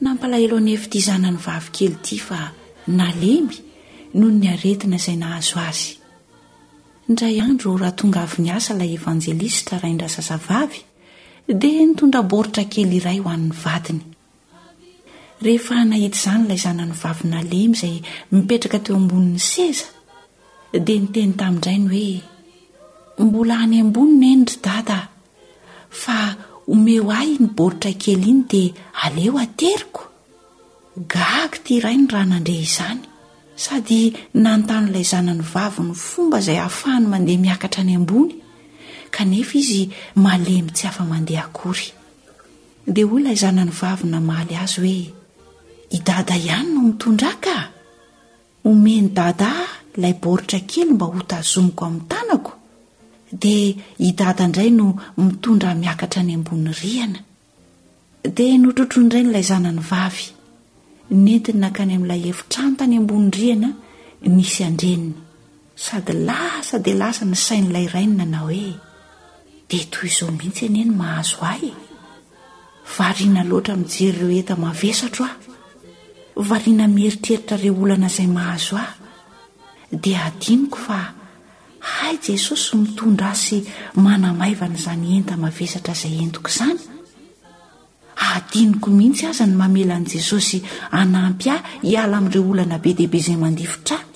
Nampalahelo an'i Efty zanany vavy kely ity fa nalemy noho ny aretina izay nahazo azy. Indray andro raha tonga avy niasa ilay evanjelista rain-drazazavavy dia nitondra baoritra kely iray ho an'ny vadiny. Rehefa nahita izany ilay zanany vavy nalemy izay mipetraka teo ambonin'ny seza dia niteny tamin-drainy hoe Mbola any ambony neny ry dada fa omeo ahy iny baoritra kely iny dia aleo ateriko? Gaga ity rainy raha nandre izany, sady nanontany ilay zanany vavy ny fomba izay ahafahany mandeha miakatra any ambony, kanefa izy malemy tsy afa-mandeha akory. Dia hoy ilay zanany vavy namaly azy hoe, I Dada ihany no mitondra ahy ka! Omen'i Dada ilay baoritra kely mba hotazomiko amin'ny tanako, dia i Dada indray no mitondra miakatra any ambony rihana. Dia notrotroiny indray ilay zanany vavy. Nentiny nankany amin'ilay efitrano tany ambony rihana nisy an-dreniny. Sady lasa dia lasa ny sain'ilay rainy nanao hoe, dia toy izao mihitsy anie ny mahazo ahy e! Variana loatra mijery ireo heta mavesatro aho, variana mieritreritra ireo olana izay mahazo ahy, dia hadinoko fa hay Jesosy mitondra ahy sy manamaivana izany enta mavesatra izay entiko izany. Hadinoko mihitsy aza ny mamela an'i Jesosy hanampy ahy hiala amin'ireo olana be dia be izay mandifotra ahy.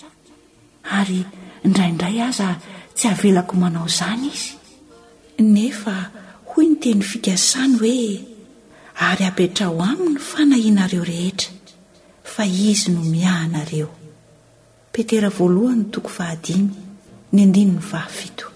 Ary indraindray aza tsy avelako manao izany izy. Nefa hoy ny teny fikasany hoe, Ary apetraho aminy fanahianareo rehetra, fa izy no miaha anareo. Petera voalohany toko fahadimy, ny andininy fahafito.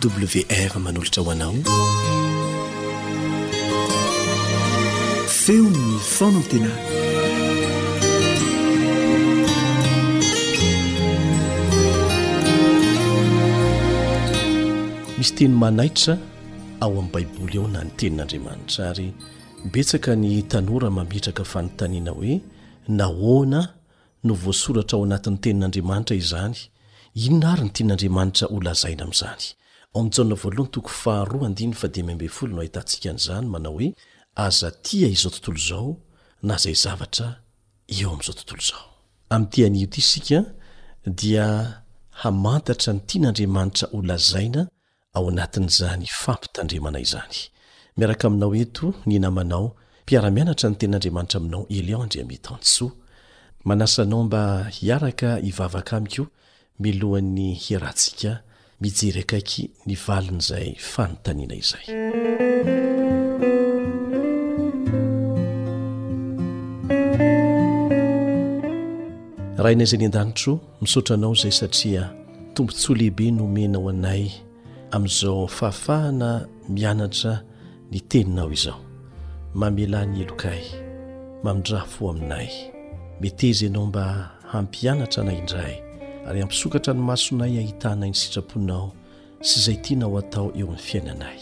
AWR manolotra ho anao feon'ny fanantenana misy teny manaitra Ao amin'ny Baiboly ao na ny Tenin'Andriamanitra ary, betsaka ny tanora mametraka fanontaniana hoe, Nahoana no voasoratra ao anatin'ny Tenin'Andriamanitra izany? Inona àry no tian'Andriamanitra holazaina amin'izany? Ao amin'ny Jaona voalohany toko faharoa andininy fahadimy ambin'ny folo no ahitantsika an'izany manao hoe, Aza tia izao tontolo izao na izay zavatra eo amin'izao tontolo izao. Amin'ity anio ity isika dia hamantatra ny tian'Andriamanitra holazaina Ao anatin'izany fampitandremana izany, miaraka aminao eto ny namanao mpiara-mianatra ny Tenin'Andriamanitra aminao Elion Andriamitansoa. Manasa anao mba hiaraka hivavaka amiko milohan'ny hiarahantsika mijery akaiky ny valin'izay fanontaniana izay. Rainay izay any an-danitro, Misaotra anao izay satria tombontsoa lehibe no omenao anay amin'izao fahafahana mianatra ny teninao izao. Mamelà ny helokay, mamindrà fo aminay. Meteza ianao mba hampianatra anay indray ary hampisokatra ny masonay hahitana ny sitraponao sy izay tianao hatao eo amin'ny fiainanay.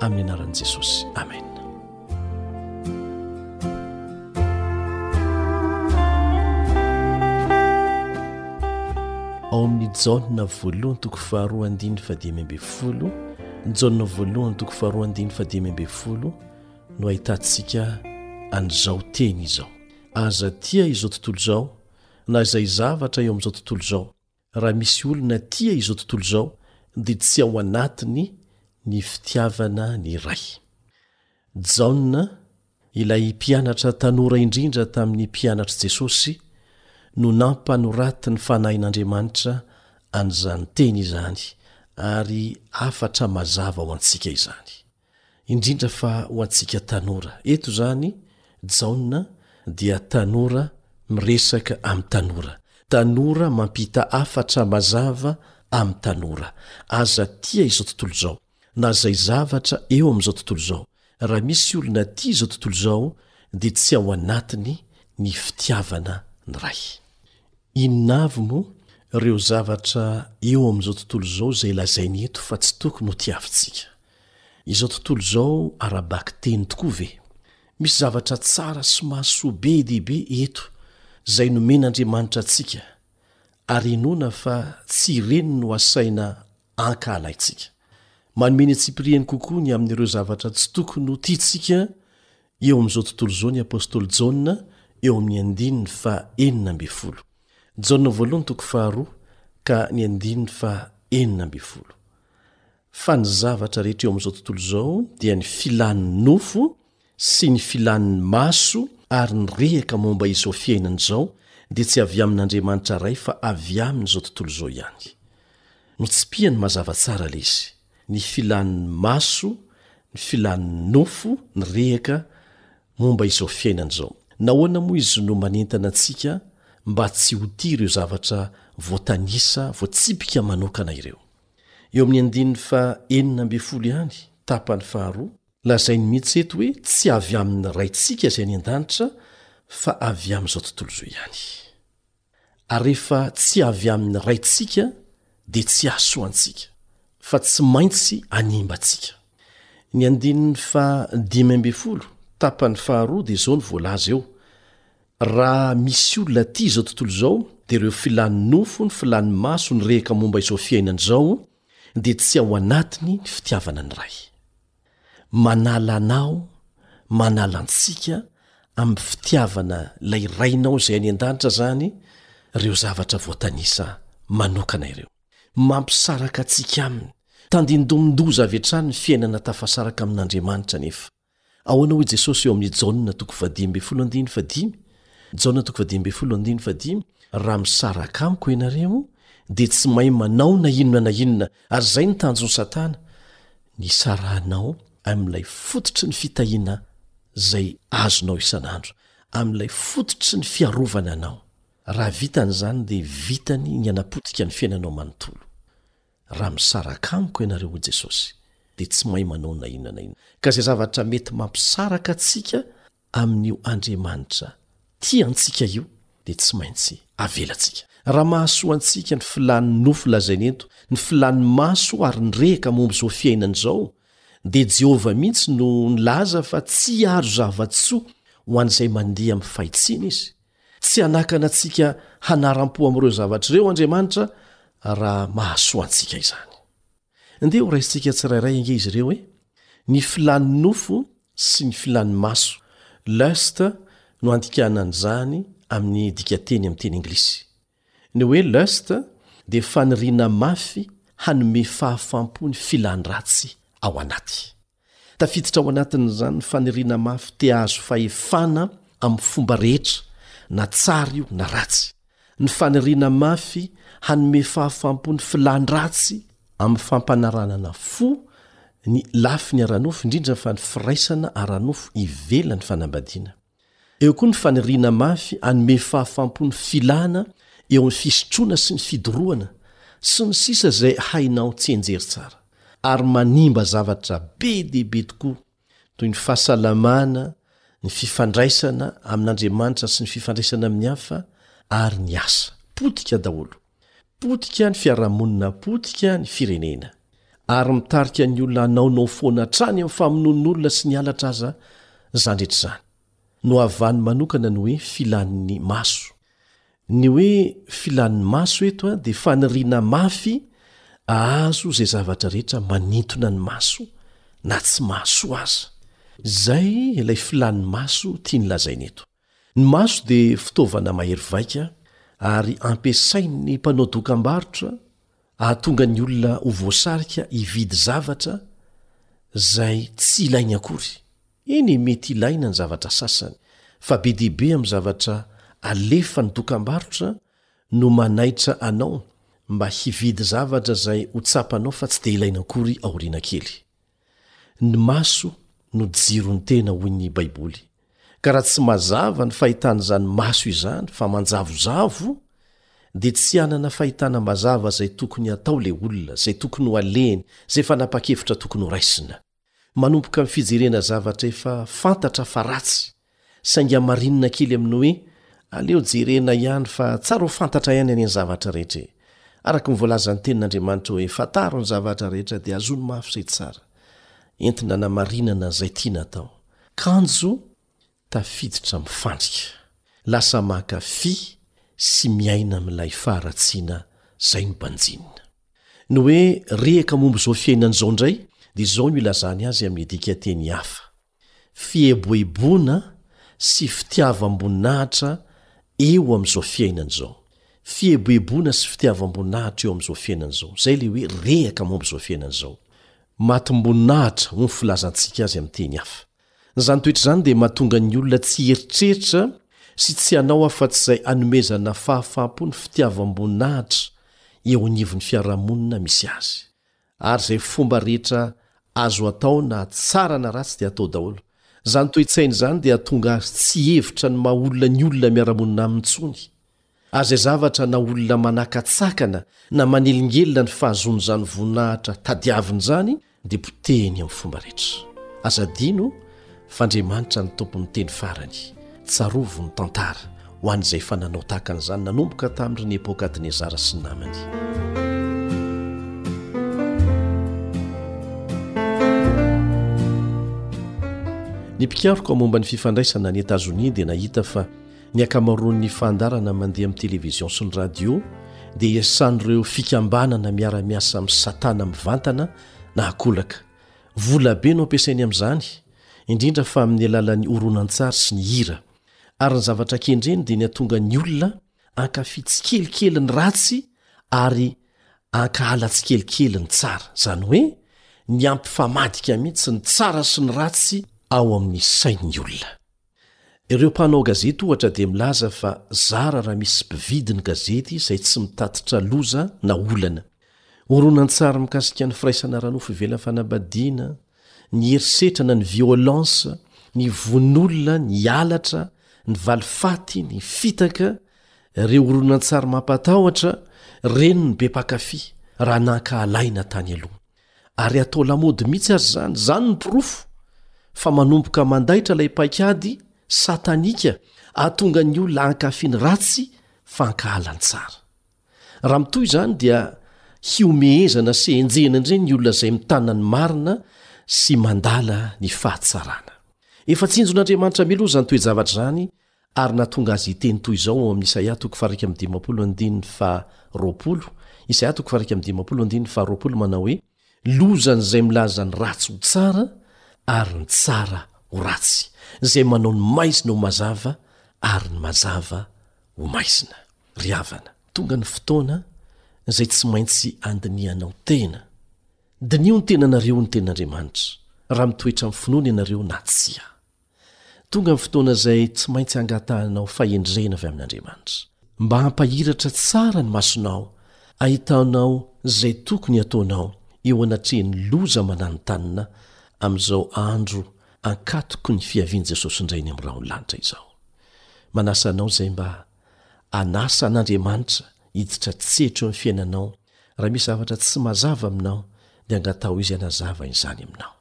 amin'ny anaran'i Jesosy. Amen. ao amin'ny jaona voalohany toko faharoa andiny fadimembe folo ny jaona voalohany toko faharoa andiny fadimembe folo no ahitantsika an'izao teny izao aza tia izao tontolo izao na izay zavatra eo amin'izao tontolo izao Raha misy olona tia izao tontolo izao dia tsy ao anatiny ny fitiavana ny Ray. Jaona, ilay mpianatra tanora indrindra tamin'ny mpianatr'i Jesosy, no nampanoratin'ny fanahin'Andriamanitra an'izany teny izany, ary hafatra mazava ho antsika izany. Indrindra fa ho antsika tanora. Eto izany Jaona dia tanora miresaka amin'ny tanora. Tanora mampita hafatra mazava amin'ny tanora. Aza tia izao tontolo izao, na izay zavatra eo amin'izao tontolo izao. Raha misy olona tia izao tontolo izao dia tsy ao anatiny ny fitiavana ny Ray. Inona avy moa ireo zavatra eo amin'izao tontolo izao izay lazainy eto fa tsy tokony hotiavintsika? Izao tontolo izao ara-bakiteny tokoa ve? Misy zavatra tsara sy mahasoa be dia be eto izay nomen'Andriamanitra antsika, ary inoana fa tsy ireny no asaina ankahalaintsika. Manome ny antsipirihany kokoa ny amin'ireo zavatra tsy tokony ho tiantsika eo amin'izao tontolo izao ny apostoly Jaona eo amin'ny andininy fahenina ambin'ny folo. Jaona voalohany toko faharoa ka ny andininy fahenina ambin'ny folo. fa ny zavatra rehetra eo amin'izao tontolo izao dia ny filan'ny nofo sy ny filan'ny maso ary ny rehaka momba izao fiainana izao dia tsy avy amin'andriamanitra ray fa avy amin'izao tontolo izao ihany notsipihany mazava tsara le izy ny filan'ny maso ny filan'ny nofo ny rehaka momba izao fiainana izao nahoana moa izy no manentana antsika mba tsy ho tia ireo zavatra voatanisa voatsipika manokana ireo eo amin'ny andininy faha enina ambin'ny folo ihany, tapany faharoa, lazainy mihitsy eto hoe tsy avy amin'ny Raintsika izay any an-danitra fa avy amin'izao tontolo izao ihany. Ary rehefa tsy avy amin'ny Raintsika dia tsy hahasoa antsika, fa tsy maintsy hanimba antsika. Ny andininy faha dimy ambin'ny folo, tapany faharoa dia izao no voalaza eo, Raha misy olona aty izao tontolo izao dia ireo filany nofo ny filany maso ny rehaka momba izao fiainana izao dia tsy ao anatiny ny fitiavana ny Ray. Manala anao, manala antsika amin'ny fitiavana ilay Rainao izay any an-danitra izany ireo zavatra voatanisa manokana ireo. Mampisaraka antsika Aminy. Tandindomin-doza avy hatrany ny fiainana tafasaraka amin'Andriamanitra anefa. Ahoana hoy Jesosy eo amin'ny Jaona toko fahadimy ambin'ny folo andininy fahadimy? Jaona toko fahadimy ambin'ny folo andininy fahadimy, Raha misaraka amiko ianareo, dia tsy mahay manao na inona na inona, ary izay no tanjon'i Satana, ny hisarahanao amin'ilay fototry ny fitahiana izay azonao isan'andro, amin'ilay fototry ny fiarovana anao. Raha vita an'izany dia vitany ny hanapotika ny fiainanao manontolo. Raha misaraka amiko ianareo, hoy Jesosy, dia tsy mahay manao na inona na inona. Ka izay zavatra mety mampisaraka antsika amin'io Andriamanitra tia antsika io dia tsy maintsy avelantsika. Raha mahasoa antsika ny filàn'ny nofo lazaina eto, ny filàn'ny maso ary ny rehaka momba izao fiainana izao, dia Jehovah mihitsy no nilaza fa tsy hiaro zava-tsoa ho an'izay mandeha amin'ny fahitsiana izy. Tsy hanakana antsika hanaram-po amin'ireo zavatra ireo Andriamanitra, raha mahasoa antsika izany. Ndeha horaisintsika tsirairay ange izy ireo e! Ny filan'ny nofo sy ny filan'ny maso, lust, no andikana an'izany amin'ny dikanteny amin'ny teny anglisy. Ny hoe lust dia faniriana mafy hanome fahafam-po ny filan-dratsy ao anaty. Tafiditra ao anatin'izany ny faniriana mafy te hahazo fahefana amin'ny fomba rehetra, na tsara io na ratsy, ny faniriana mafy hanome fahafaham-po ny filàn-dratsy amin'ny fampanaranana fo ny lafiny ara-nofo, indrindra fa ny firaisana ara-nofo ivelan'ny fanambadiana. Eo koa ny faniriana mafy hanome fahafam-po ny filana eo amin'ny fisotroana sy ny fidorohana, sy ny sisa izay hainao tsy enjery tsara, ary manimba zavatra be dia be tokoa toy ny fahasalamana, ny fifandraisana amin'Andriamanitra sy ny fifandraisana amin'ny hafa, ary ny asa. Potika daholo. Potika ny fiarahamonina potika ny firenena. Ary mitarika ny olona hanaonao foana hatrany amin'ny famonoan'olona sy ny halatra aza izany rehetra izany. Nohavaniny manokana ny hoe filan'ny maso. Ny hoe filan'ny maso eto dia faniriana mafy ahazo izay zavatra rehetra manintona ny maso na tsy mahasoa aza. Izay ilay filan'ny maso tiany lazaina eto. Ny maso dia fitaovana mahery vaika ary ampiasain'ny mpanao dokam-barotra ahatonga ny olona ho voasarika hividy zavatra izay tsy ilainy akory. Eny e, mety ilaina ny zavatra sasany, fa be dia be amin'ny zavatra alefan'ny dokam-barotra no manaitra anao mba hividy zavatra izay ho tsapanao fa tsy dia ilaina akory aoriana kely. Ny maso no jiro ny tena hoy ny baiboly ka raha tsy mazava ny fahitana izany maso izany fa manjavozavo dia tsy hanana fahitana mazava izay tokony hatao le olona izay tokony ho alehny zay fanapa-kevitra tokony ho raisina manomboka ny fijerena zavatra efa fantatra fa ratsy Saingy hamarinina kely amin'ny hoe, aleo jerena ihany fa tsara ho fantatra ihany anie ny zavatra rehetra e! Araka ny voalazan'ny Tenin'Andriamanitra hoe, Fantaro ny zavatra rehetra dia azony mafy izay tsara. Entina anamarinana izay tiana atao. Kanjo tafiditra amin'ny fandrika. Lasa mankafy sy miaina amin'ilay faharatsiana izay no banjinina. Ny hoe rehaka momba izao fiainana izao indray dia izao no ilazany azy amin'ny dikateny hafa. Fieboeboana sy fitiavam-boninahitra eo amin'izao fiainana izao. Fieboeboana sy fitiavam-boninahitra eo amin'izao fiainana izao. Izay ilay hoe rehaka momba izao fiainana izao. Matim-boninahitra, hoy ny filazantsika azy amin'ny teny hafa. Izany toetra izany dia mahatonga ny olona tsy hieritreritra sy tsy hanao afa-tsy izay hanomezana fahafaham-po ny fitiavam-boninahitra eo anivon'ny fiarahamonina misy azy. Ary izay fomba rehetra azo atao na tsara na ratsy dia atao daholo. Izany toe-tsaina izany dia hahatonga azy tsy hihevitra ny maha olona ny olona miara-monina aminy intsony. Ary izay zavatra na olona manakatsakana na manelingelina ny fahazoany izany voninahitra tadiaviny izany dia potehiny amin'ny fomba rehetra. Aza adino, f'Andriamanitra ny tompon'ny teny farany. Tsarovy ny tantara, ho an'izay efa nanao tahaka an'izany nanomboka tamin'ry Nebokadnezara sy ny namany. Ny mpikaroka momba ny fifandraisana any Etazonia dia nahita fa ny ankamaroan'ny fandarana mandeha amin'ny televizion sy ny radio dia iasan'ireo fikambanana miara-miasa amin'ny satana mivantana na akolaka. Vola be no ampiasainy amin'izany, indrindra fa amin'ny alalan'ny horonantsary sy ny hira. Ary ny zavatra kendreny dia ny hatonga ny olona hankafy tsikelikely ny ratsy ary hankahala tsikelikely ny tsara, izany hoe ny hampifamadika mihitsy ny tsara sy ny ratsy ao amin'ny sain'ny olona. Ireo mpanao gazety ohatra dia milaza fa zara raha misy mpividy ny gazety izay tsy mitatitra loza na olana. Horonantsary mikasika ny firaisana ara-nofo ivelan'ny fanambadiana, ny herisetra na ny violence, ny vono olona, ny halatra, ny valifaty, ny fitaka, ireo horonantsary mampatahotra, reny ny be mpakafy raha nankahalay na tany aloha. Ary atao lamaody mihitsy aza izany. Izany no porofo fa manomboka mandaitra ilay paikady satanika hahatonga ny olona hankafy ny ratsy fa hankahala ny tsara. Raha mitohy izany dia hihomehezana sy henjehina indray ny olona izay mitana ny marina sy mandala ny fahatsarana. Efa tsinjon'Andriamanitra mialoha izany toe-javatra izany Ary nahatonga azy hiteny toy izao ao amin'ny Isaia toko faharaika amby dimampolo andininy faharoapolo, Isaia toko faharaika amby dimampolo andininy faharoapolo manao hoe, Lozan'izay milaza ny ratsy ho tsara ary ny tsara ho ratsy, izay manao ny maizina ho mazava ary ny mazava ho maizina. Ry havana. Tonga ny fotoana izay tsy maintsy handinihanao tena. Diniho ny tenanareo ny tenin'Andriamanitra, raha mitoetra amin'ny finoana ianareo na tsia. Tonga ny fotoana izay tsy maintsy hangatahanao fahendrena avy amin'Andriamanitra, mba hampahiratra tsara ny masonao, hahitanao izay tokony hataonao eo anatrehan'ny loza mananontanona amin'izao andro ankatoky ny fiavian'i Jesosy indray eny amin'ny rahon'ny lanitra izao. Manasa anao izay mba hanasa an'Andriamanitra hiditra tsetra eo amin'ny fiainanao, raha misy zavatra tsy mazava aminao dia angataho Izy hanazava izany aminao.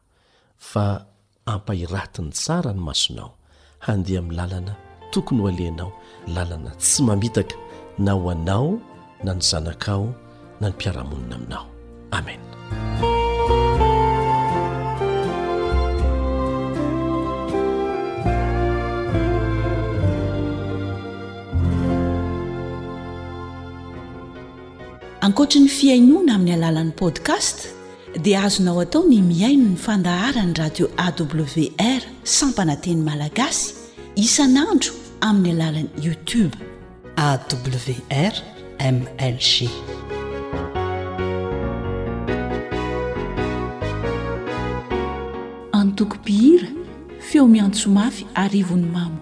Fa Ampahiratiny tsara ny masonao, handeha amin'ny lalana tokony ho alehanao, lalana tsy mamitaka na ho anao na ny zanakao na ny mpiara-monina aminao. Amen. Ankoatry ny fihainoana amin'ny alalan'ny podcast, dia azonao atao ny mihaino ny fandaharan'ny radio AWR sampana teny malagasy isan'andro amin'ny alalan'ny YouTube. AWR MLG. Antoko mpihira, feo miantso mafy arivon'ny mamo.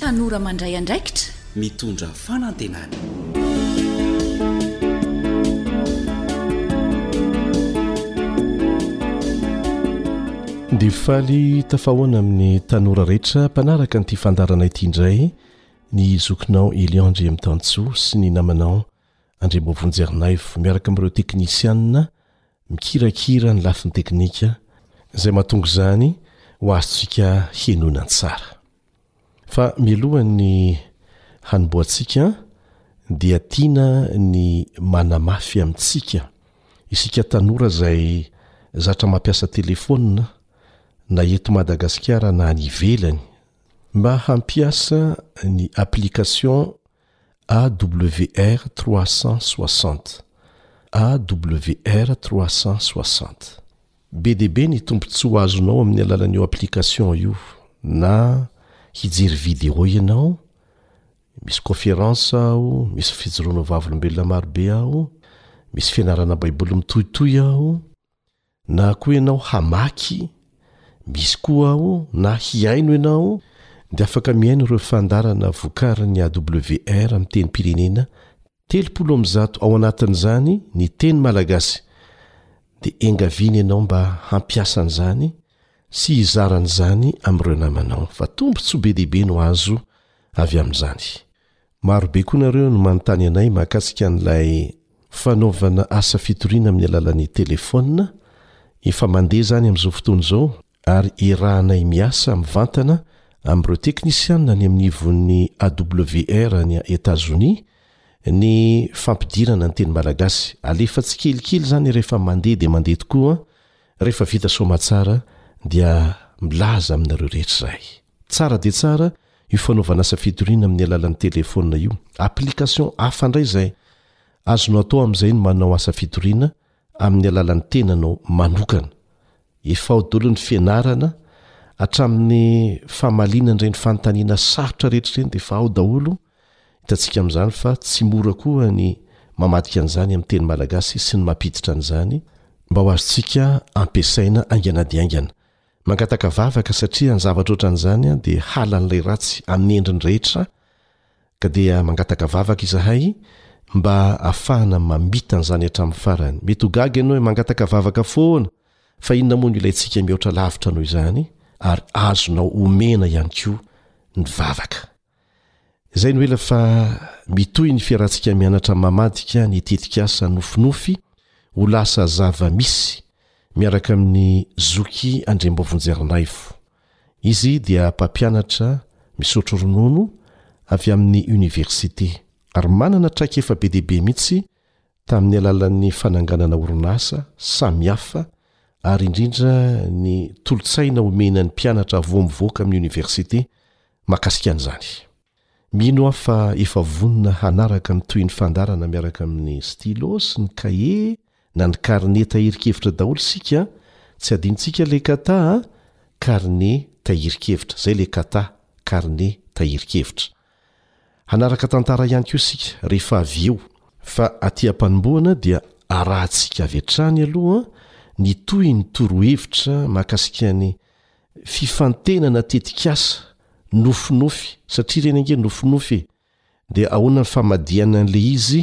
Tanora mandray andraikitra, mitondra fanantenana. Dia faly tafahoana amin'ny tanora rehetra mpanaraka an'ity fandaharana ity indray ny zokinao Eliandry Amitansoa sy ny namanao Andriamboavonjerinaivo miaraka amin'ireo teknisianina mikirakira ny lafiny teknika izay mahatonga izany ho azontsika henoina tsara. Fa mialohan'ny hanombohantsika dia tiana ny manamafy amintsika isika tanora izay zatra mampiasa telefaonina na eto Madagasikara na any ivelany mba hampiasa ny application AWR 360, AWR 360. Be dia be ny tombontsoa azonao amin'ny alalan'io application io na hijery vidéo ianao, misy conférence aho, misy fijoroana ho vavolombelona marobe aho, misy fianarana Baiboly mitohitohy aho, Na koa ianao hamaky, misy koa aho, na hihaino ianao, dia afaka mihaino ireo fandaharana vokarin'ny awr amin'ny tenim-pirenena telopolo amin'ny zato ao anatin'izany ny teny malagasy, dia engaviana ianao mba hampiasa an'izany sy hizara an'izany amin'ireo namanao fa tombontsoa be dia be no azo avy amin'izany. Maro be koa nareo no manontany anay mahakasika an'ilay fanaovana asa fitoriana amin'ny alalan'ny telefaonina, efa mandeha izany amin'izao fotoana izao ary iarahanay miasa mivantana amin'ireo teknisianina any amin'ny ivon'ny AWR any Etazonia ny fampidirana ny teny malagasy, alefa tsikelikely izany rehefa mandeha dia mandeha tokoa, rehefa vita soamatsara dia milaza aminareo rehetra izahay. Tsara dia tsara io fanaovana asa fitoriana amin'ny alalan'ny telefaonina io. Application hafa indray izay azonao atao amin'izay ny manao asa fitoriana amin'ny alalan'ny tenanao manokana. Efa ao daholo ny fianarana hatramin'ny famaliana an'ireny fanontaniana sarotra rehetra ireny dia efa ao daholo. Hitantsika amin'izany fa tsy mora koa ny mamadika an'izany amin'ny teny malagasy sy ny mampiditra an'izany mba ho azontsika ampiasaina haingana dia haingana. Mangataka vavaka satria ny zavatra ohatran'izany an dia halan'ilay ratsy amin'ny endriny rehetra ka dia mangataka vavaka izahay mba afahana mamita an'izany hatramin'ny farany. Mety ho gaga ianao hoe mangataka vavaka foana fa inona moa no ilaintsika mihoatra lavitra noho izany ary azonao omena ihany koa ny vavaka. Izay no ela fa mitohy ny fiarantsika mianatra mamadika ny tetikasa nofinofy ho lasa zava-misy miaraka amin'ny Zoky Andriamboavonjerinaivo. Izy dia mpampianatra misotro ronono avy amin'ny Oniversite ary manana traikefa be dia be mihitsy tamin'ny alalan'ny fananganana orinasa samihafa ary indrindra ny tolotsaina omena ny mpianatra vao mivoaka amin'ny oniversite mahakasika an'izany. Mino aho fa efa vonona hanaraka ny tohin'ny fandaharana miaraka amin'ny stylo sy ny kahie na ny carnet tahirin-kevitra daholo isika, tsy adinontsika ilay kata a, carnet tahirin-kevitra, izay ilay kata, carnet tahirin-kevitra. Hanaraka tantara ihany koa isika rehefa avy eo. Fa aty am-panombohana dia arahantsika avy hatrany aloha ny tohin'ny torohevitra mahakasika ny fifantenana tetikasa nofinofy satria ireny ange nofinofy e! dia ahoana ny famadihana an'ilay izy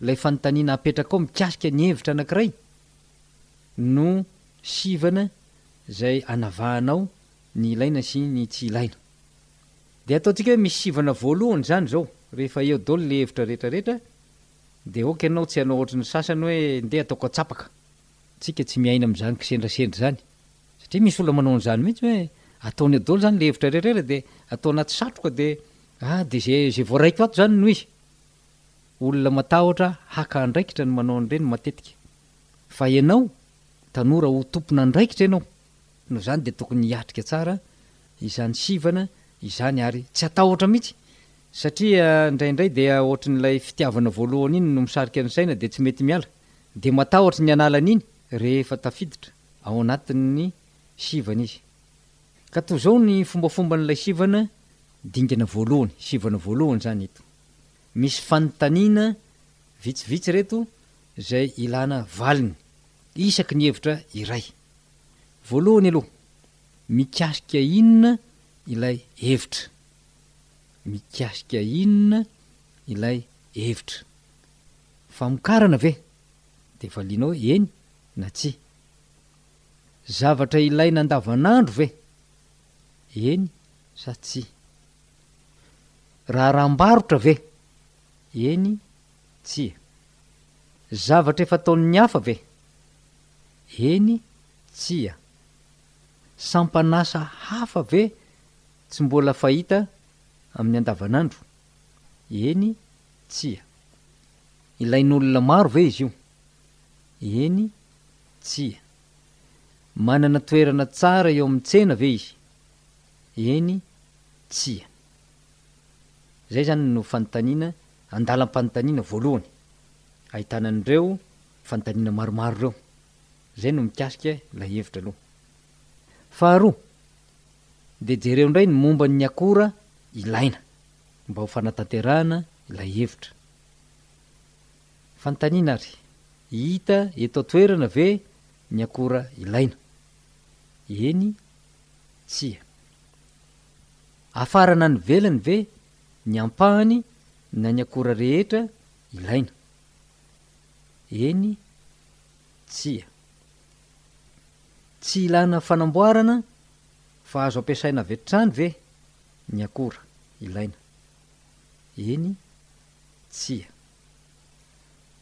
Ilay fanontaniana apetraka ao mikasika ny hevitra anankiray no sivana izay anavahanao ny ilaina sy ny tsy ilaina. Dia ataontsika hoe misy sivana voalohany izany izao, rehefa eo daholo ilay hevitra rehetrarehetra dia ok ianao tsy hanao ohatry ny sasany hoe ndeha ataoko atsapaka. Tsika tsy miaina amin'izany kisendrasendra izany satria misy olona manao an'izany mihitsy hoe ataony eo daholo izany ilay hevitra rehetrarehetra dia atao anaty satroka dia ah dia izay izay voaraiko ato izany no izy. Olona matahotra haka andraikitra ny manao an'ireny matetika. Fa ianao, tanora ho tompon'andraikitra ianao, noho izany dia tokony hiatrika tsara izany sivana izany ary tsy hatahotra mihitsy satria indraindray dia ohatrin'ilay fitiavana voalohany iny no misarika ny saina dia tsy mety miala, dia matahotra ny hanala an'iny rehefa tafiditra ao anatin'ny sivana izy. Ka toa izao ny fombafomban'ilay sivana, dingana voalohany, sivana voalohany izany eto. Misy fanontaniana vitsivitsy ireto izay ilana valiny isaky ny hevitra iray. Voalohany aloha, mikasika inona ilay hevitra? Mikasika inona ilay hevitra? Famokarana ve? Dia valianao hoe eny na tsia. Zavatra ilaina andavanandro ve? Eny sa tsia. Raharaham-barotra ve? Eny, tsia. Zavatra efa ataon'ny hafa ve? Eny, tsia. Sampan'asa hafa ve tsy mbola fahita amin'ny andavanandro? Eny, tsia. Ilain'olona maro ve izy io? Eny, tsia. Manana toerana tsara eo amin'ny tsena ve izy? Eny, tsia. Izay izany no fanontaniana, andalam-panontaniana voalohany, ahitana an'ireo fanontaniana maromaro ireo. Izay no mikasika ilay hevitra aloha. Faharoa, dia jereo indray ny momba ny akora ilaina mba ho fanatanterahana ilay hevitra. Fanontaniana ary, Hita eto an-toerana ve ny akora ilaina? Eny Tsia. Afara na nivelany ve ny ampahany na ny akora rehetra ilaina? Eny Tsia. Tsy ilana fanamboarana fa azo ampiasaina avy hatrany ve ny akora ilaina? Eny Tsia.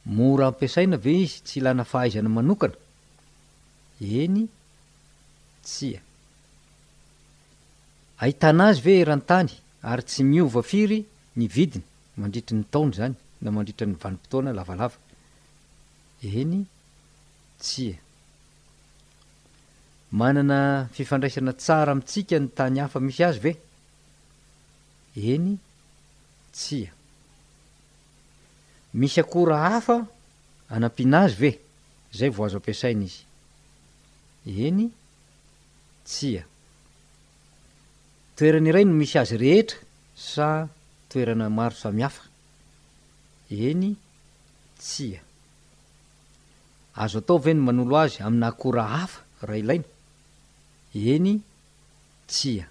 Mora ampiasaina ve izy tsy ilana fahaizana manokana? Eny, tsia. Ahitana azy ve eran-tany ary tsy miova firy ny vidiny mandritry ny taona izany na mandritra ny vanim-potoana lavalava? Eny, tsia. Manana fifandraisana tsara amintsika ny tany hafa misy azy ve? Eny, tsia. Misy akora hafa anampiana azy ve Izay vao azo ampiasaina izy. Eny, tsia. Toerana iray no misy azy rehetra sa toerana maro samihafa? Eny, tsia. Azo atao ve ny manolo azy amina akora hafa raha ilaina? Eny, tsia.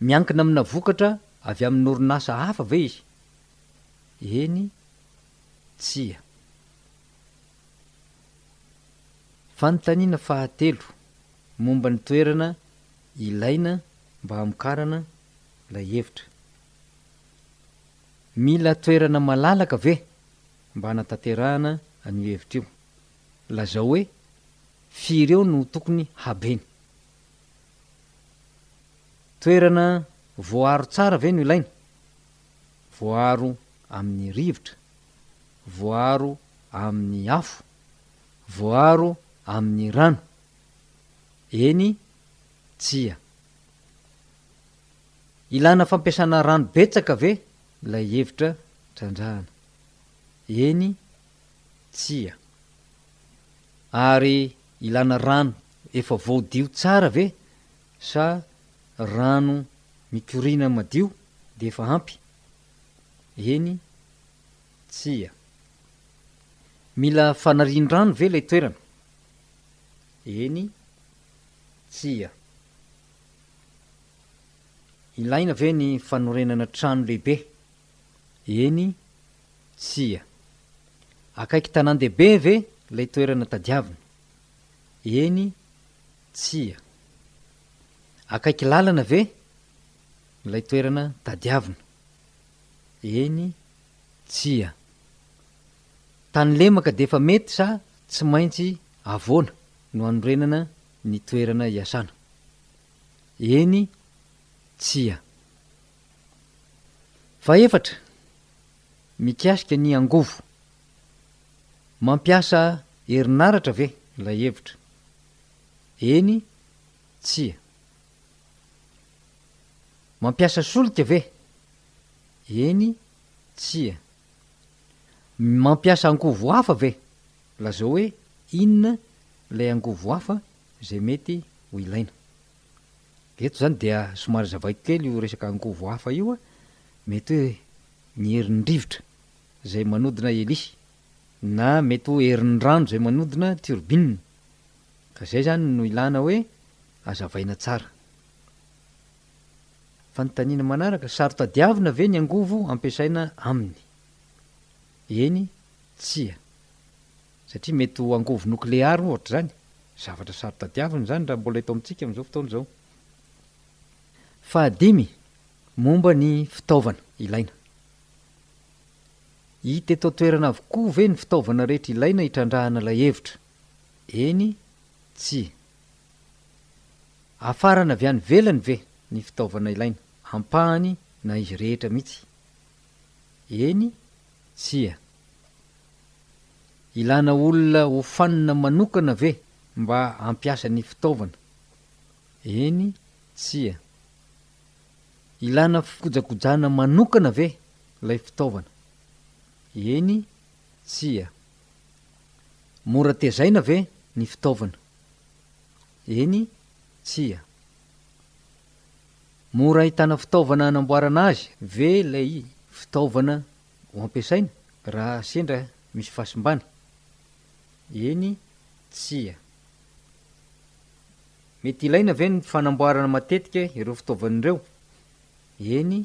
Miankina amina vokatra avy amin'ny orinasa hafa ve izy? Eny, tsia. Fanontaniana fahatelo, momba ny toerana ilaina mba hamokarana ilay hevitra. Mila toerana malalaka ve mba hanatanterahana an'io hevitra io? Lazao hoe firy eo no tokony habeny. Toerana voaaro tsara ve no ilaina? Voaaro amin'ny rivotra? voaaro amin' ny afo, voaaro amin' ny rano, eny, tsia. Ilana fampiasana rano betsaka ve ilay hevitra trandrahana? Eny, tsia. Ary ilana rano efa voadio tsara ve sa rano mikoriana madio dia efa ampy? Eny, Tsia. Mila fanarian-drano ve ilay toerana? Eny. Tsia. Ilaina ve ny fanorenana trano lehibe? Eny. Tsia. Akaiky tanàn-dehibe ve ilay toerana tadiavina? Eny. Tsia. Akaiky lalana ve ilay toerana tadiavina? Eny tsia. Tany lemaka dia efa mety sa tsy maintsy avoana no anorenana ny toerana iasana? Eny tsia. Fahefatra, mikasika ny angovo. Mampiasa herinaratra ve ilay hevitra? Eny tsia. Mampiasa solika ve? Eny, tsia. Mampiasa angovo hafa ve? Lazao hoe inona ilay angovo hafa izay mety ho ilaina. Eto izany dia somary zavaiko kely io resaka angovo hafa io, mety hoe ny herin'ny rivotra izay manodina helisy, na mety ho herin'ny rano izay manodina turbine. Ka izay izany no ilàna hoe. Hazavaina tsara. Fanontaniana manaraka, Saro-tadiavina ve ny angovo ampiasaina aminy? Eny, tsia. Satria mety ho angovo nokleary ohatra izany. Zavatra saro-tadiavina izany raha mbola eto amintsika amin'izao fotoana izao. Fahadimy, momba ny fitaovana ilaina. Hita eto an-toerana avokoa ve ny fitaovana rehetra ilaina hitrandrahana ilay hevitra? Eny, tsia. Afarana avy any ivelany ve ny fitaovana ilaina? Ampahany na izy rehetra mihitsy? Eny, tsia. Ilana olona hofanina manokana ve mba hampiasa ny fitaovana? Eny, tsia. Ilana fikojakojana manokana ve ilay fitaovana? Eny, tsia. Mora tezaina ve ny fitaovana? Eny, tsia. Mora ahitana fitaovana hanamboarana azy ve ilay fitaovana ho ampiasaina raha sendra misy fahasimbana? Eny, tsia. Mety ilaina ve ny fanamboarana matetika ireo fitaovana ireo? Eny,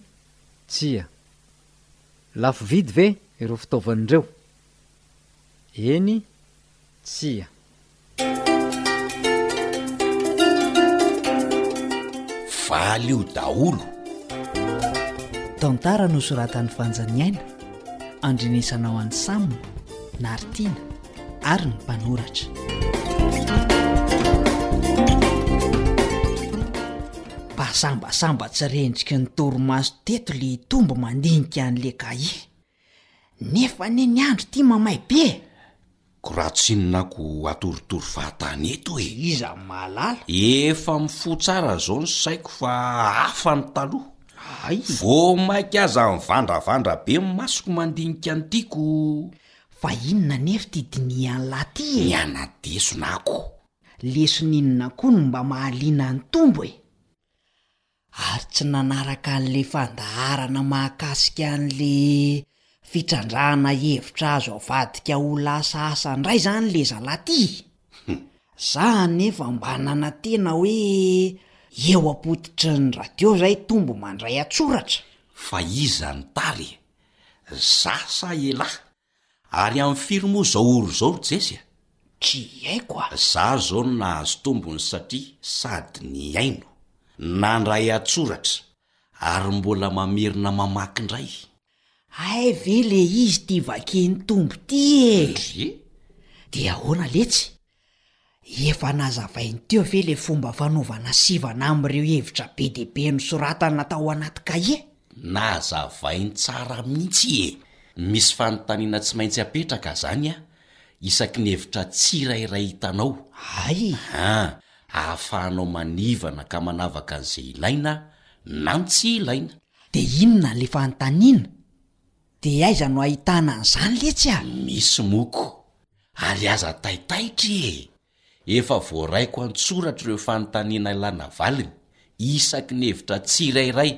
tsia. Lafo vidy ve ireo fitaovana ireo? Eny, tsia. Valio daholo. Tantara nosoratan'i Vanja Niaina, andrenesana ho an'i Sam, Naritiana ary ny mpanoratra. Basambasamba tsy rendriky ny torimaso teto le hitombo mandinika an'le cahier. Nefa anie ny andro ity mamay be e! Ko raha tsinona ko atorotoro fahatany eto e! Iza mahalala? Efa mifoha tsara zao ny saiko fa hafa ny taloha. Hay! Vao maika aza mivandravandra be ny masoko mandinika ny tiako. Fa inona anie ry ty dinihan'lah ty e? Ny anadesona ako. Lesona inona koa no mba mahaliana an'i Tombo e? ary tsy nanaraka an'ilay fandaharana mahakasika an'ilay fitrandrahana hevitra azo avadika ho lasa asa indray izany ilay zalahy ity. Izaho anefa mba nanantena hoe eo am-pototry ny radio izay hitombo mandray an-tsoratra. Fa iza nitary e? Izaho sa ialahy? Ary am firy moa zao ory izao ry Jesy a? Tsy haiko a! Za zao nahazo tombony satria sady nihaino, nandray an-tsoratra ary mbola mamerina mamaky indray. Hay ve le izy ty vakian'i Tombo ty e! Ndry? Dia ahoana letsy? Efa nazavainy teo ve ilay fomba fanaovana sivana amin'ireo hevitra be dia be nosoratana tao anaty kahie? Nazavainy tsara mihitsy e! Misy fanontaniana tsy maintsy apetraka izany an, isaky ny hevitra tsirairay hitanao. Hay! A, Ahafahanao manivana ka manavaka an'izay ilaina na ny tsy ilaina. Dia inona ilay fanontaniana? Dia aiza no ahitana an'izany letsy a? Misy moko. Ary aza taitaitra e! Efa voaraiko an-tsoratra ireo fanontaniana ilana valiny, isaky ny hevitra tsirairay,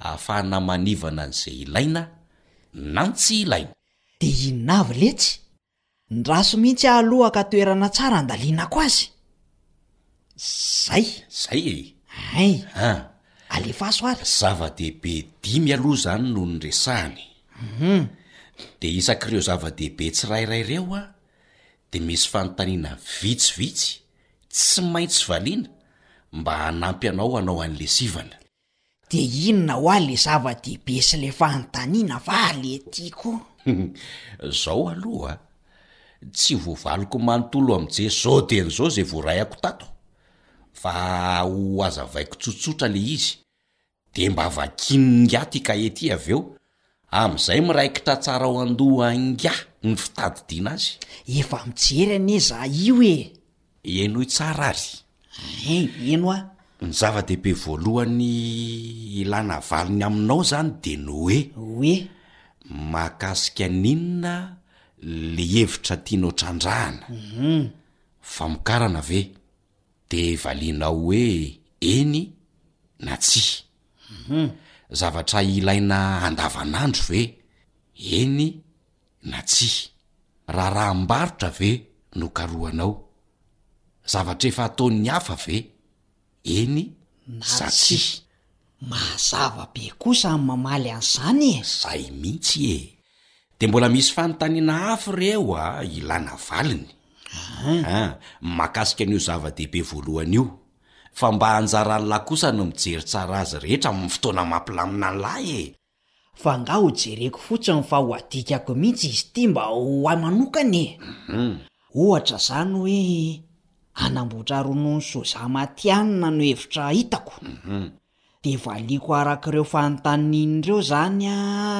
ahafahana manivana an'izay ilaina na ny tsy ilaina. Dia inona avy letsy? Ndraso mihitsy aho aloha ka toerana tsara andalinako azy. Zay? Zay e! Ay! An! Alefaso ary! Zava-dehibe dimy aloha izany no niresahany. Hum! Dia isak'ireo zava-dehibe tsirairay ireo an, dia misy fanontaniana vitsivitsy tsy maintsy valiana mba hanampy anao hanao an'ny lesivana. De inona wa le zava dehibe sy le fanontaniana va le ty ko? Zao aloha a, tsy voavaliko manontolo am je zao dieny zao ze voaraiako tato, fa ho azavaiko tsotsotra le izy, de mba vakian'ny ingahy ty kahie ty avy eo Amin'izay miraikitra tsara ao an-doha ingahy ny fitadidiana azy? Efa mijery anie za io e! Henoy tsara ary. Hein, heno a! Ny zava-dehibe voalohany ilana valiny aminao izany dia ny hoe. Hoe? Mahakasika an'inona le hevitra tianao trandrahana? Famokarana ve? Dia valianao hoe eny na tsia. Hum, zavatra ilaina andavanandro ve? Eny na tsia. Raharaham-barotra ve no karohanao? Zavatra efa ataon'ny hafa ve? Eny sa tsia. Mazava be kosa ny mamaly an'izany e! Zay mihitsy e! Dia mbola misy fanontaniana hafa re eo a, ilana valiny. An! Mahakasika an'io zava-dehibe voalohany io. fa mba anjaran'ny lahy kosa ny mijery tsara azy rehetra amin'ny fotoana mampilamina ny lahy e! Fa nga ho jereko fotsiny fa ho adikako mihitsy izy ity mba ho ahy manokana e! Ohatra zany hoe hanamboatra ronono soja matihanina no hevitra hitako. Dia valiako araka ireo fanontaniana ireo zany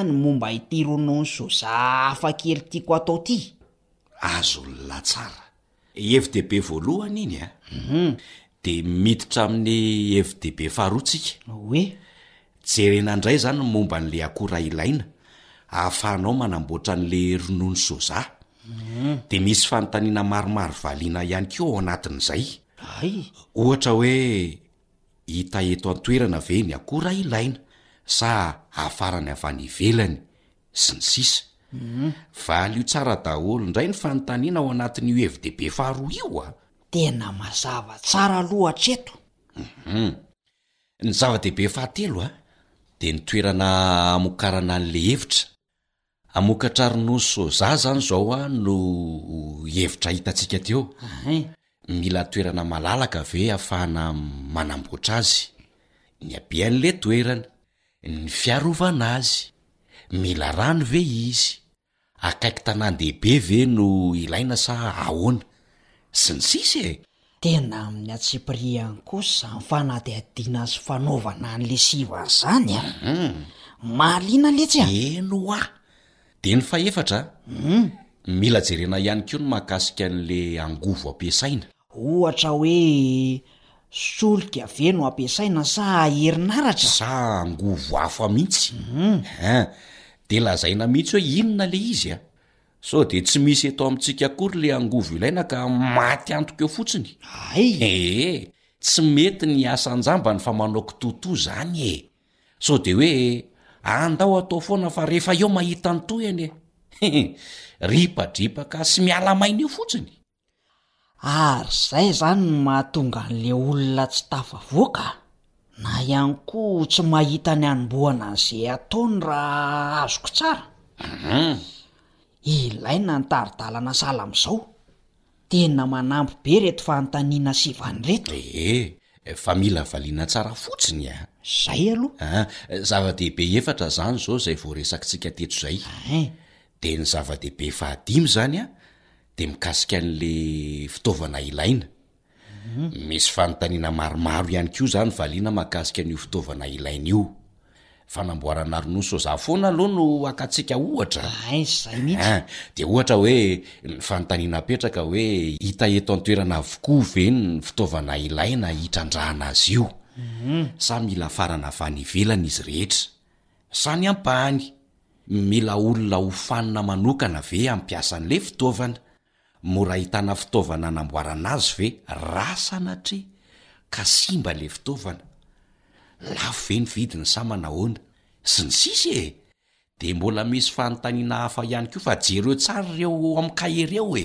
ny momba ity ronono soja hafakely tiako atao ity. Azon'ny lahy tsara. Hevi-dehibe voalohany iny a! Hum! Dia miditra amin'ny hevi-dehibe faharoa tsika. Hoe? Jerena indray izany ny momba an'ilay akora ilaina ahafahanao manamboatra an'ilay ronono soja. Hum! Dia misy fanontaniana maromaro valiana ihany koa ao anatin'izay. Hay! Ohatra hoe, hita eto an-toerana ve ny akora ilaina sa hafarany avy any ivelany sy ny sisa Valio tsara daholo indray ny fanontaniana ao anatin'io hevi-dehibe faharoa io a! Tena mazava tsara aloha hatreto. Hum. Ny zava-dehibe fahatelo a, dia ny toerana hamokarana an'ilay hevitra. Hamokatra ronono soja izany izao a no hevitra hitantsika teo. Mila toerana malalaka ve ahafahana manamboatra azy? Ny habean'ilay toerana. Ny fiarovana azy. Mila rano ve izy? Akaiky tanàn-dehibe ve no ilaina sa ahoana? Sy ny sisa e! Tena amin'ny antsipirihany kosa ny fanadihadiana sy fanaovana an'i lesiva izany a! Mahaliana letsy a! Eny hoa! Dia ny fahefatra a! Mila jerena ihany koa ny mahakasika an'ilay angovo ampiasaina. Ohatra hoe, solika ve no ampiasaina sa herinaratra? Sa angovo hafa mihitsy? Hein! Dia lazaina mihitsy hoe inona ilay izy a! Sao dia tsy misy eto amintsika akory ilay angovo ilaina ka maty antoka eo fotsiny? Hay! Ee, tsy mety ny hiasa an-jambany fa manao kitoatoa izany e! Sao dia hoe andao atao foana fa rehefa eo mahita ny tohiny e! He! Ripadripaka sy miala maina eo fotsiny! Ary izay izany no mahatonga an'ilay olona tsy tafavoaka na ihany koa tsy mahita ny hanombohana an'izay ataony raha azoko tsara. Ilaina ny tari-dalana sahala amin'izao. Tena manampy be ireto fanontaniana sivana ireto. Ee, fa mila valiana tsara fotsiny e! Izay aloha. Aa, zava-dehibe efatra izany izao izay voaresakintsika teto izay. Ee. Dia ny zava-dehibe fahadimy izany an, de mikasika an'le fitaovana ilaina, misy fanontaniana maromaro ihany koa zany valiana mahakasika an'io fitaovana ilaina io, fanamboarana ronono soja foana aloha no akatsika ohatra Ay, zay mihitsy. Ein, de ohatra hoe ny fanontaniana apetraka hoe hita eto an-toerana avokoa ve ny fitaovana ilaina hitrandrahana azy io sa mila afarana avy any ivelany izy rehetra? Zany ampahany, mila olona hofanina manokana ve hampiasa an'le fitaovana? Mora ahitana fitaovana hanamboarana azy ve raha sanatria ka simba le fitaovana? Lafo ve ny vidiny sa manahoana? Sy ny sisa e! Dia mbola misy fanontaniana hafa ihany koa fa jereo tsara ireo ao amin'ny kahie ireo e!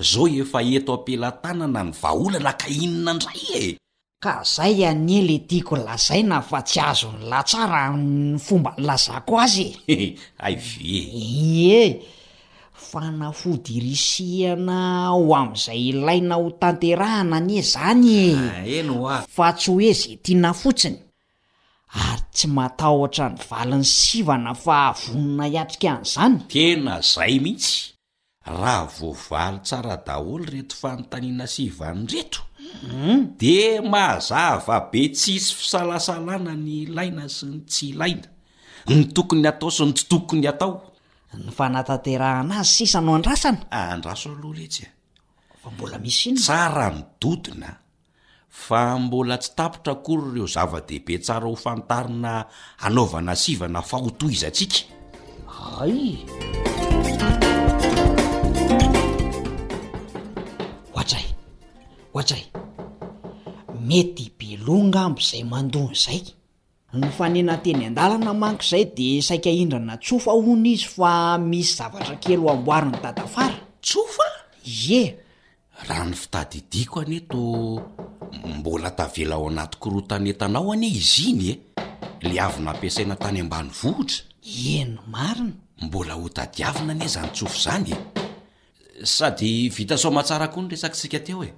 Zao efa eto ampelatanana ny vahaolana ka inona ndray e! Ka zay anie le tiako lazaina fa tsy azon'ny lahy tsara ny fomba nilazako azy e! Hay ve e! Ie! Fanafody irisihana ho amin'izay ilaina ho tanterahana anie zany e! Eny hoa! Fa tsy hoe ze tiana fotsiny! Ary tsy matahotra ny valiny sivana fa vonona hiatrika an'izany? Tena zay mihitsy! Raha voavaly tsara daholo reto fanontaniana sy ivany reto dia mazava be tsisy fisalasalana ny ilaina sy ny tsy ilaina, ny tokony atao sy ny tsy tokony atao. Ny fanatanterahana azy sisa no andrasana? Andraso aloha letsy a! Fa mbola misy inona? Tsara ny dodona a! fa mbola tsy tapitra akory ireo zava-dehibe tsara ho fantarina hanaovana sivana fahotohizantsika. Hay! Ohatsay! Ohatsay! Mety be loha ngamba izay mandoa ny zay. Nifanena teny an-dalana manko izay dia saika hindrana tsofa hono izy fa misy zavatra kely ho amboarin'i Dadafara. Tsofa? Ie! Raha ny fitadidiako anie to mbola tavela ao anaty korontan'entanao anie izy iny e! Le avy nampiasaina tany ambanivohitra. Eny marina. Mbola ho tadiavina anie zany tsofy zany e! Sady vita soamatsara koa ny resakitsika teo e!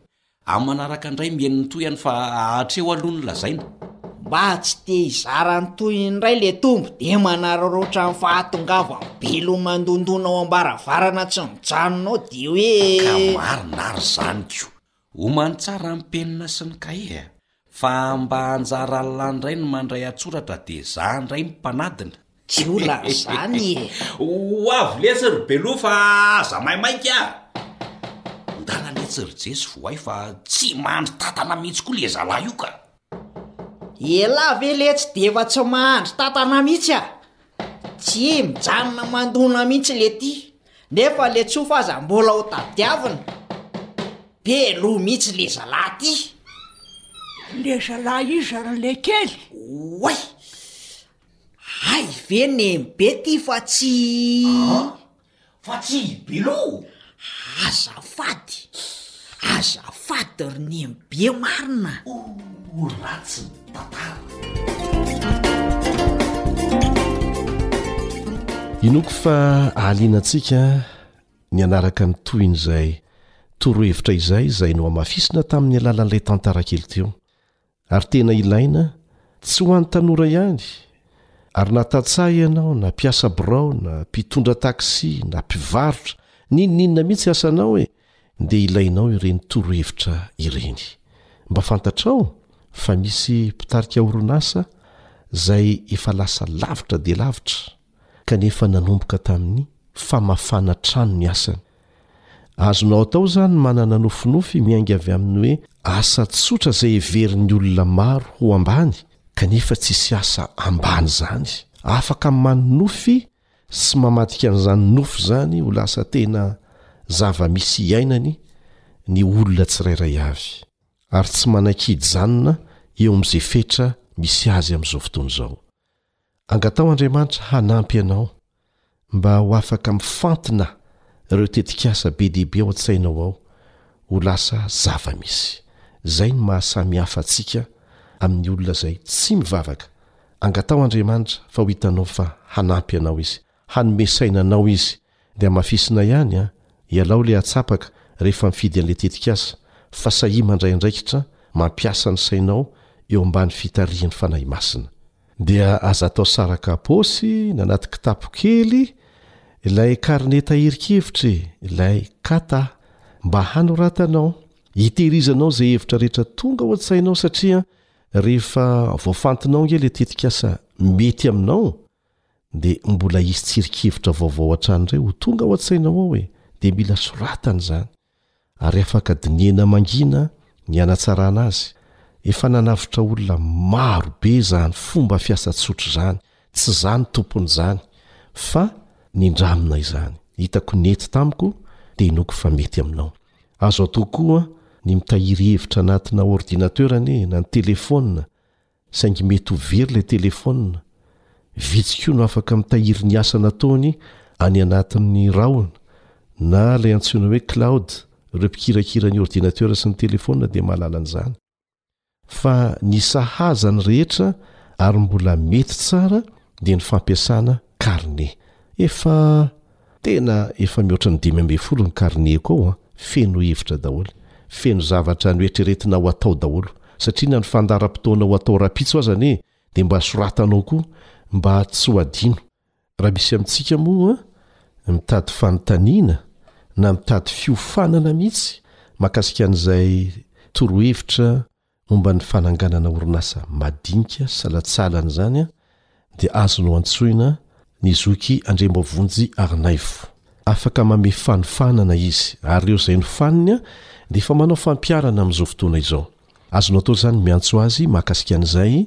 Amin'ny manaraka ndray mihaino ny tohiny fa hatreo aloha no lazaina. Mba tsy te hizara ny tohiny indray le tombo de manararaotra ny fahatongavany be lo mandondona ao ambaravarana tsy mijanona ao de hoe. Ka marina ary zany ko. Omany tsara ny penina sy ny kahie a! Fa mba anjara Allah ndray ny mandray atsoratra de za ndray ny mpanadina. Tsy olana zany e! Ho avy letsy ry Belo fa aza maimaika a! Ndana letsy ry Jesy voay fa tsy mandry tatana mihitsy koa le zalahy io ka! Elah ve letsy defa tsy mahandry tatana mitsy ah! Tsy mijanona mandona mitsy le ty nefa le tsofa aza mbola ho tadiavina! Be loha mitsy le zalah ty! Le zalah iza ry le kely? Oay! Hay ve neny be ty fa tsy. Fa tsy i Bilo? Azafady, azafady ry Neny be marina a! Oh, ratsy ny tantara. Inoako fa ahaliana antsika ny hanaraka ny tohin'izay torohevitra izay izay nohamafisina tamin'ny alalan'ilay tantara kely teo. Ary tena ilaina, tsy ho an'ny tanora ihany, ary na tantsaha ianao, na mpiasa birao, na mpitondra taxi, na mpivarotra, n'inon'inona mihitsy asanao e, dia ilainao ireny torohevitra ireny. Mba fantatrao fa misy mpitarika orinasa izay efa lasa lavitra dia lavitra. kanefa nanomboka tamin'ny famafana trano ny asany. Azonao atao izany ny manana nofinofy miainga avy amin'ny hoe asa tsotra izay heverin'ny olona maro ho ambany, kanefa tsisy asa ambany izany. Afaka manonofy sy mamadika an'izany nofy izany ho lasa tena zava-misy iainany ny olona tsirairay avy, ary tsy manaiky hijanona eo amin'izay fetra misy azy amin'izao fotoana izao. Angataho Andriamanitra hanampy anao mba ho afaka mifantina ireo tetikasa be dia be ao an-tsainao ao ho lasa zava-misy. Izay no maha samy hafa antsika amin'ny olona izay tsy mivavaka. Angataho Andriamanitra fa ho hitanao fa hanampy anao Izy, hanome saina anao Izy De amafisina ihany an! Ialao le atsapaka rehefa mifidy an'le tetikasa fa sahia mandray andraikitra mampiasa ny sainao eo ambany fitarihin'ny Fanahy Masina. Dia aza atao saraka paosy na anaty kitapo kely ilay carnet tahirin-kevitra e! ilay kata mba hanoratanao, hitehirizanao izay hevitra rehetra tonga ao an-tsainao satria rehefa voafantinao ange le tetikasa mety aminao Dia mbola hisy tsirinkevitra vaovao hatrany indray ho tonga ao an-tsainao ao e! Dia mila soratana izany, ary afaka dinihana mangina ny hanatsarana azy. Efa nanavotra olona maro be izany fomba fiasa tsotra izany, tsy izaho no tompon'izany, fa nindramina izany. Hitako nety tamiko, dia inoako fa mety aminao. Azo atao koa ny mitahiry hevitra anatina ordinateur anie, na ny telefaonina, saingy mety ho very ilay telefaonina, vitsy koa no afaka mitahiry ny asa nataony any anatin'ny rahona na ilay antsoina hoe cloud, ireo mpikirakira ny ordinatera sy ny telefaonina dia mahalala an'izany. Fa ny sahaza ny rehetra ary mbola mety tsara dia ny fampiasana carnet. Efa. Tena efa mihoatra ny dimy ambin'ny folo ny carnet-ko ao an, feno hevitra daholo, feno zavatra noeritreretina ho atao daholo, satria na ny fandaharam-potoana ho atao rahampitso aza anie dia mba soratanao koa mba tsy ho adino, raha misy amintsika moa mitady fanontaniana na mitady fiofanana mihitsy mahakasika an'izay torohevitra momba ny fananganana orinasa madinika salantsala an'izany dia azonao antsoina ny zoky Andriamboavonjy Arnaivo. Afaka mamehy fanofanana izy ary ireo izay nofaniny dia efa manao fampiharana amin'izao fotoana izao. Azonao atao izany ny miantso azy mahakasika an'izay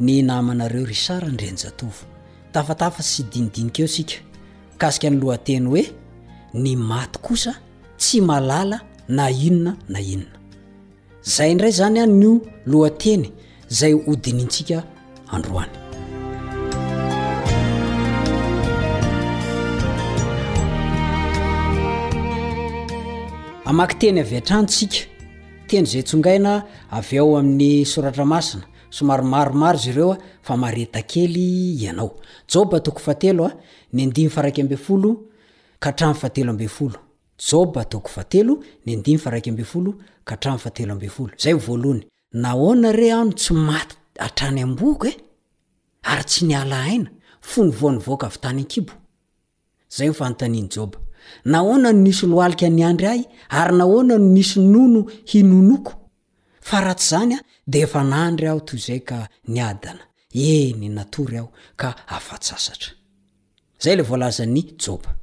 Ny namanareo ry Sara Andrianjatovo. Tafatafa sy dinidinika eo isika mikasika ny lohateny hoe ny maty kosa tsy malala na inona na inona. Izay indray izany an io lohateny izay hodinintsika androany. Hamaky teny avy hatrany isika. Teny izay tsongaina avy ao amin'ny Soratra Masina. Somary maromaro izy ireo fa mareta kely ianao. Joba toko fahatelo a, ny andiny faha iraika ambin'ny folo ka hatramin'ny fahatelo ambin'ny folo. Joba toko fahatelo, ny andiny faha iraika ambin'ny folo ka hatramin'ny fahatelo ambin'ny folo. Izay ny voalohany. Nahoana re aho no tsy maty hatrany am-boko e? Ary tsy niala aina, fony vao nivoaka avy tany an-kibo. Izay no fanontanian'i Joba. Nahoana no nisy lohalika niandry ahy, ary nahoana no nisy nono hinonoko? Fa raha tsy izany, dia efa nandry aho toy izay ka niadana, eny, natory aho ka afa-tsasatra. Izay ilay voalazan'i Joba.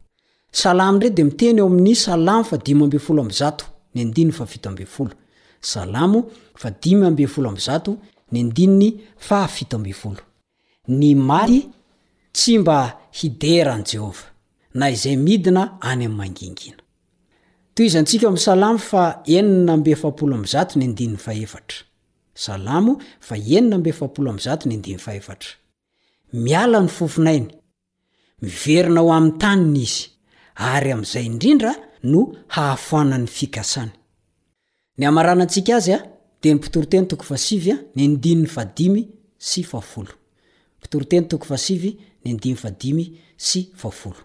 Salamo indray dia miteny ao amin'ny Salamo fahadimy ambin'ny folo amby zato, ny andininy fahafito ambin'ny folo. Salamo fahadimy ambin'ny folo amby zato, ny andininy fahafito ambin'ny folo. Ny maty tsy mba hidera an'i Jehovah, na izay midina any amin'ny mangingina. Tohizantsika ao amin'ny Salamo fa enina amby efapolo amby zato ny andininy fahefatra. Salamo fa enina amby efapolo amby zato ny andininy fahefatra. Miala ny fofon'ainy, Miverina ho amin'ny taniny izy, ary amin'izay indrindra no hahafoanan'ny fikasany. Ny hamaranantsika azy dia ny Mpitoriteny toko fahasivy ny andininy fahadimy sy fahafolo. Mpitoriteny toko fahasivy ny andininy fahadimy sy fahafolo.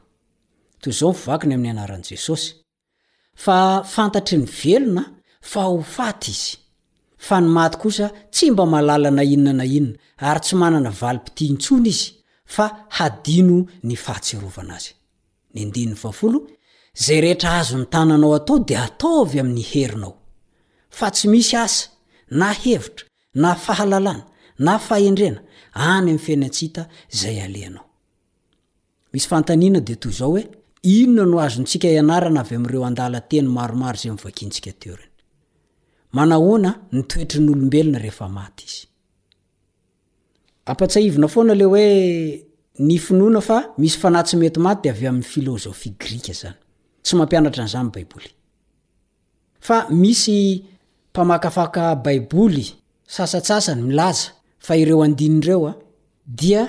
Toy izao ny fivakiny amin'ny anaran'i Jesosy. Fa fantatry ny velona fa ho faty izy. Fa ny maty kosa tsy mba mahalala na inona na inona, ary tsy manana valim-pitia intsony izy, fa hadino ny fahatsiarovana azy. Ny andininy fahafolo, Izay rehetra azon'ny tananao atao dia ataovy amin'ny herinao. Fa tsy misy asa, na hevitra, na fahalalana, na fahendrena, any amin'ny fiainan-tsy hita izay alehanao. Misy fanontaniana dia toy izao hoe, Inona no azontsika ianarana avy amin'ireo andalan-teny maromaro izay novakiantsika teo ireny? Manahoana ny toetry ny olombelona rehefa maty izy? Ampatsahivina foana ilay hoe ny finoana fa misy fanahy tsy mety maty dia avy amin'ny filôzôfia grika izany. Tsy mampianatra an'izany ny Baiboly. Fa misy mpamakafaka Baiboly sasantsasany milaza fa ireo andininy ireo dia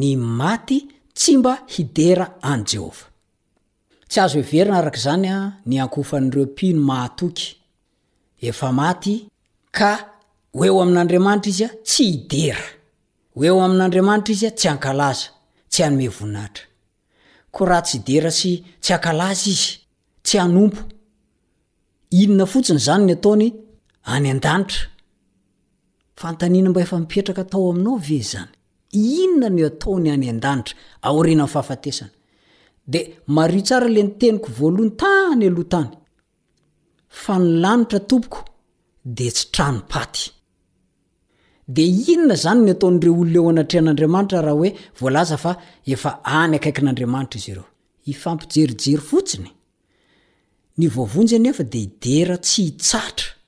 Ny maty tsy mba hidera an'i Jehovah. Tsy azo heverina araka izany ny ankohofan'ireo mpino mahatoky efa maty ka ho eo amin'Andriamanitra izy tsy hidera. Ho eo amin'Andriamanitra izy tsy hankalaza, tsy hanome voninahitra. Koa raha tsy hidera sy tsy hankalaza izy, tsy hanompo, inona fotsiny izany ny ataony any an-danitra? Fanontaniana mba efa mipetraka tao aminao ve izany? Inona no ataony any an-danitra aorianan'ny fahafatesana? Dia mariho tsara ilay niteniko voalohany tany aloha tany. Fa ny lanitra tompoko dia tsy tranom-paty. Dia inona izany ny ataon'ireo olona eo anatrehan'Andriamanitra raha hoe voalaza fa efa any akaikin'Andriamanitra izy ireo? Hifampijerijery fotsiny? Ny voavonjy anefa dia hidera tsy hitsahatra.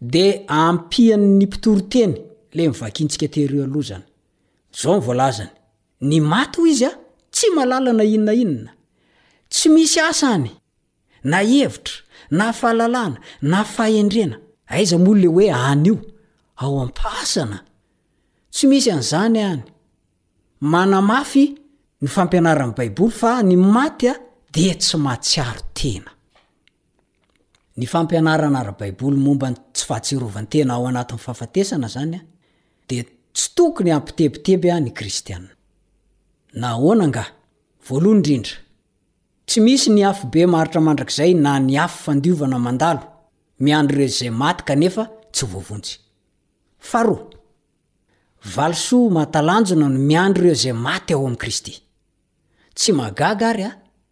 Dia ampian' ny mpitoriteny ilay novakiantsika tery aloha izany. Izao no voalazany, Ny maty hoy izy tsy mahalala na inona na inona. Tsy misy asa any, na hevitra, na fahalalana, na fahendrena. Aiza moa ilay hoe any io? Ao am-pasana. Tsy misy an'izany any. Manamafy ny fampianaran'ny Baiboly fa ny maty dia tsy mahatsiaro tena. Ny fampianarana ara-baiboly momba ny tsy fahatsiarovan-tena ao anatin'ny fahafatesana izany dia tsy tokony hampitebiteby ny Kristiana. Na ahoana angaha? Voalohany indrindra, tsy misy ny afobe maharitra mandrakizay na ny afo fandiovana mandalo miandry ireo izay maty kanefa tsy voavonjy. Faharoa, valisoa mahatalanjona no miandry ireo izay maty ao amin'i Kristy. Tsy mahagaga àry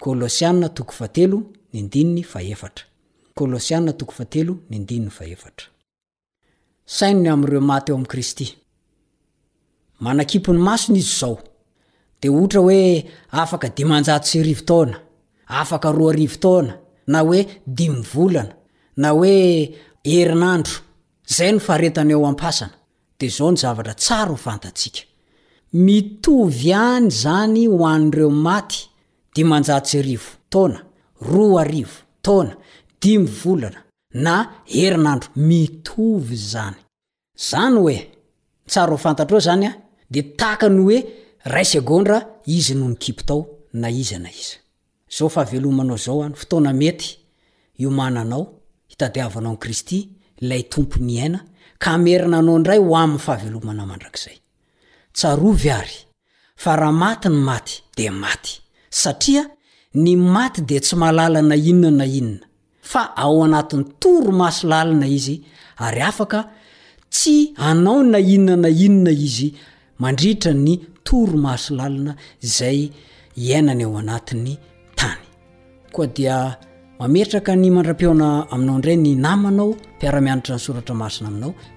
Kolosiana toko fahatelo ny andininy fahefatra. Kolosiana toko fahatelo ny andininy fahefatra. Saino ny amin'ireo maty ao amin'i Kristy. Manakimpy ny masony izy izao. Dia ohatra hoe afaka dimanjato sy arivo taona, afaka roa arivo taona, na hoe dimy volana, na hoe herinandro. Izay no faharetana eo am-pasana. Dia izao ny zavatra tsara ho fantatsika. Mitovy ihany izany ho an'ireo maty dimanjato sy arivo taona, roa arivo taona, dimy volana, na herinandro. Mitovy izany. Izany hoe, ny tsara ho fantatrao izany an, dia tahaka ny hoe iray segondra izy no nikipy tao, na iza na iza. Izao fahavelomanao izao an, fotoana mety hiomananao, hitadiavanao an'i Kristy, ilay Tompo miaina, ka hamerina anao indray ho amin'ny fahavelomana mandrakizay. Tsarovy àry, fa raha maty ny maty, dia maty, satria ny maty dia tsy mahalala na inona na inona. fa ao anatin'ny torimaso lalina izy ary afaka tsy hanao na inona na inona izy mandritra ny torimaso lalina izay iainany ao anatin'ny tany koa dia mametraka ny mandra-pihaona aminao indray ny namanao mpiara-mianatra ny soratra masina aminao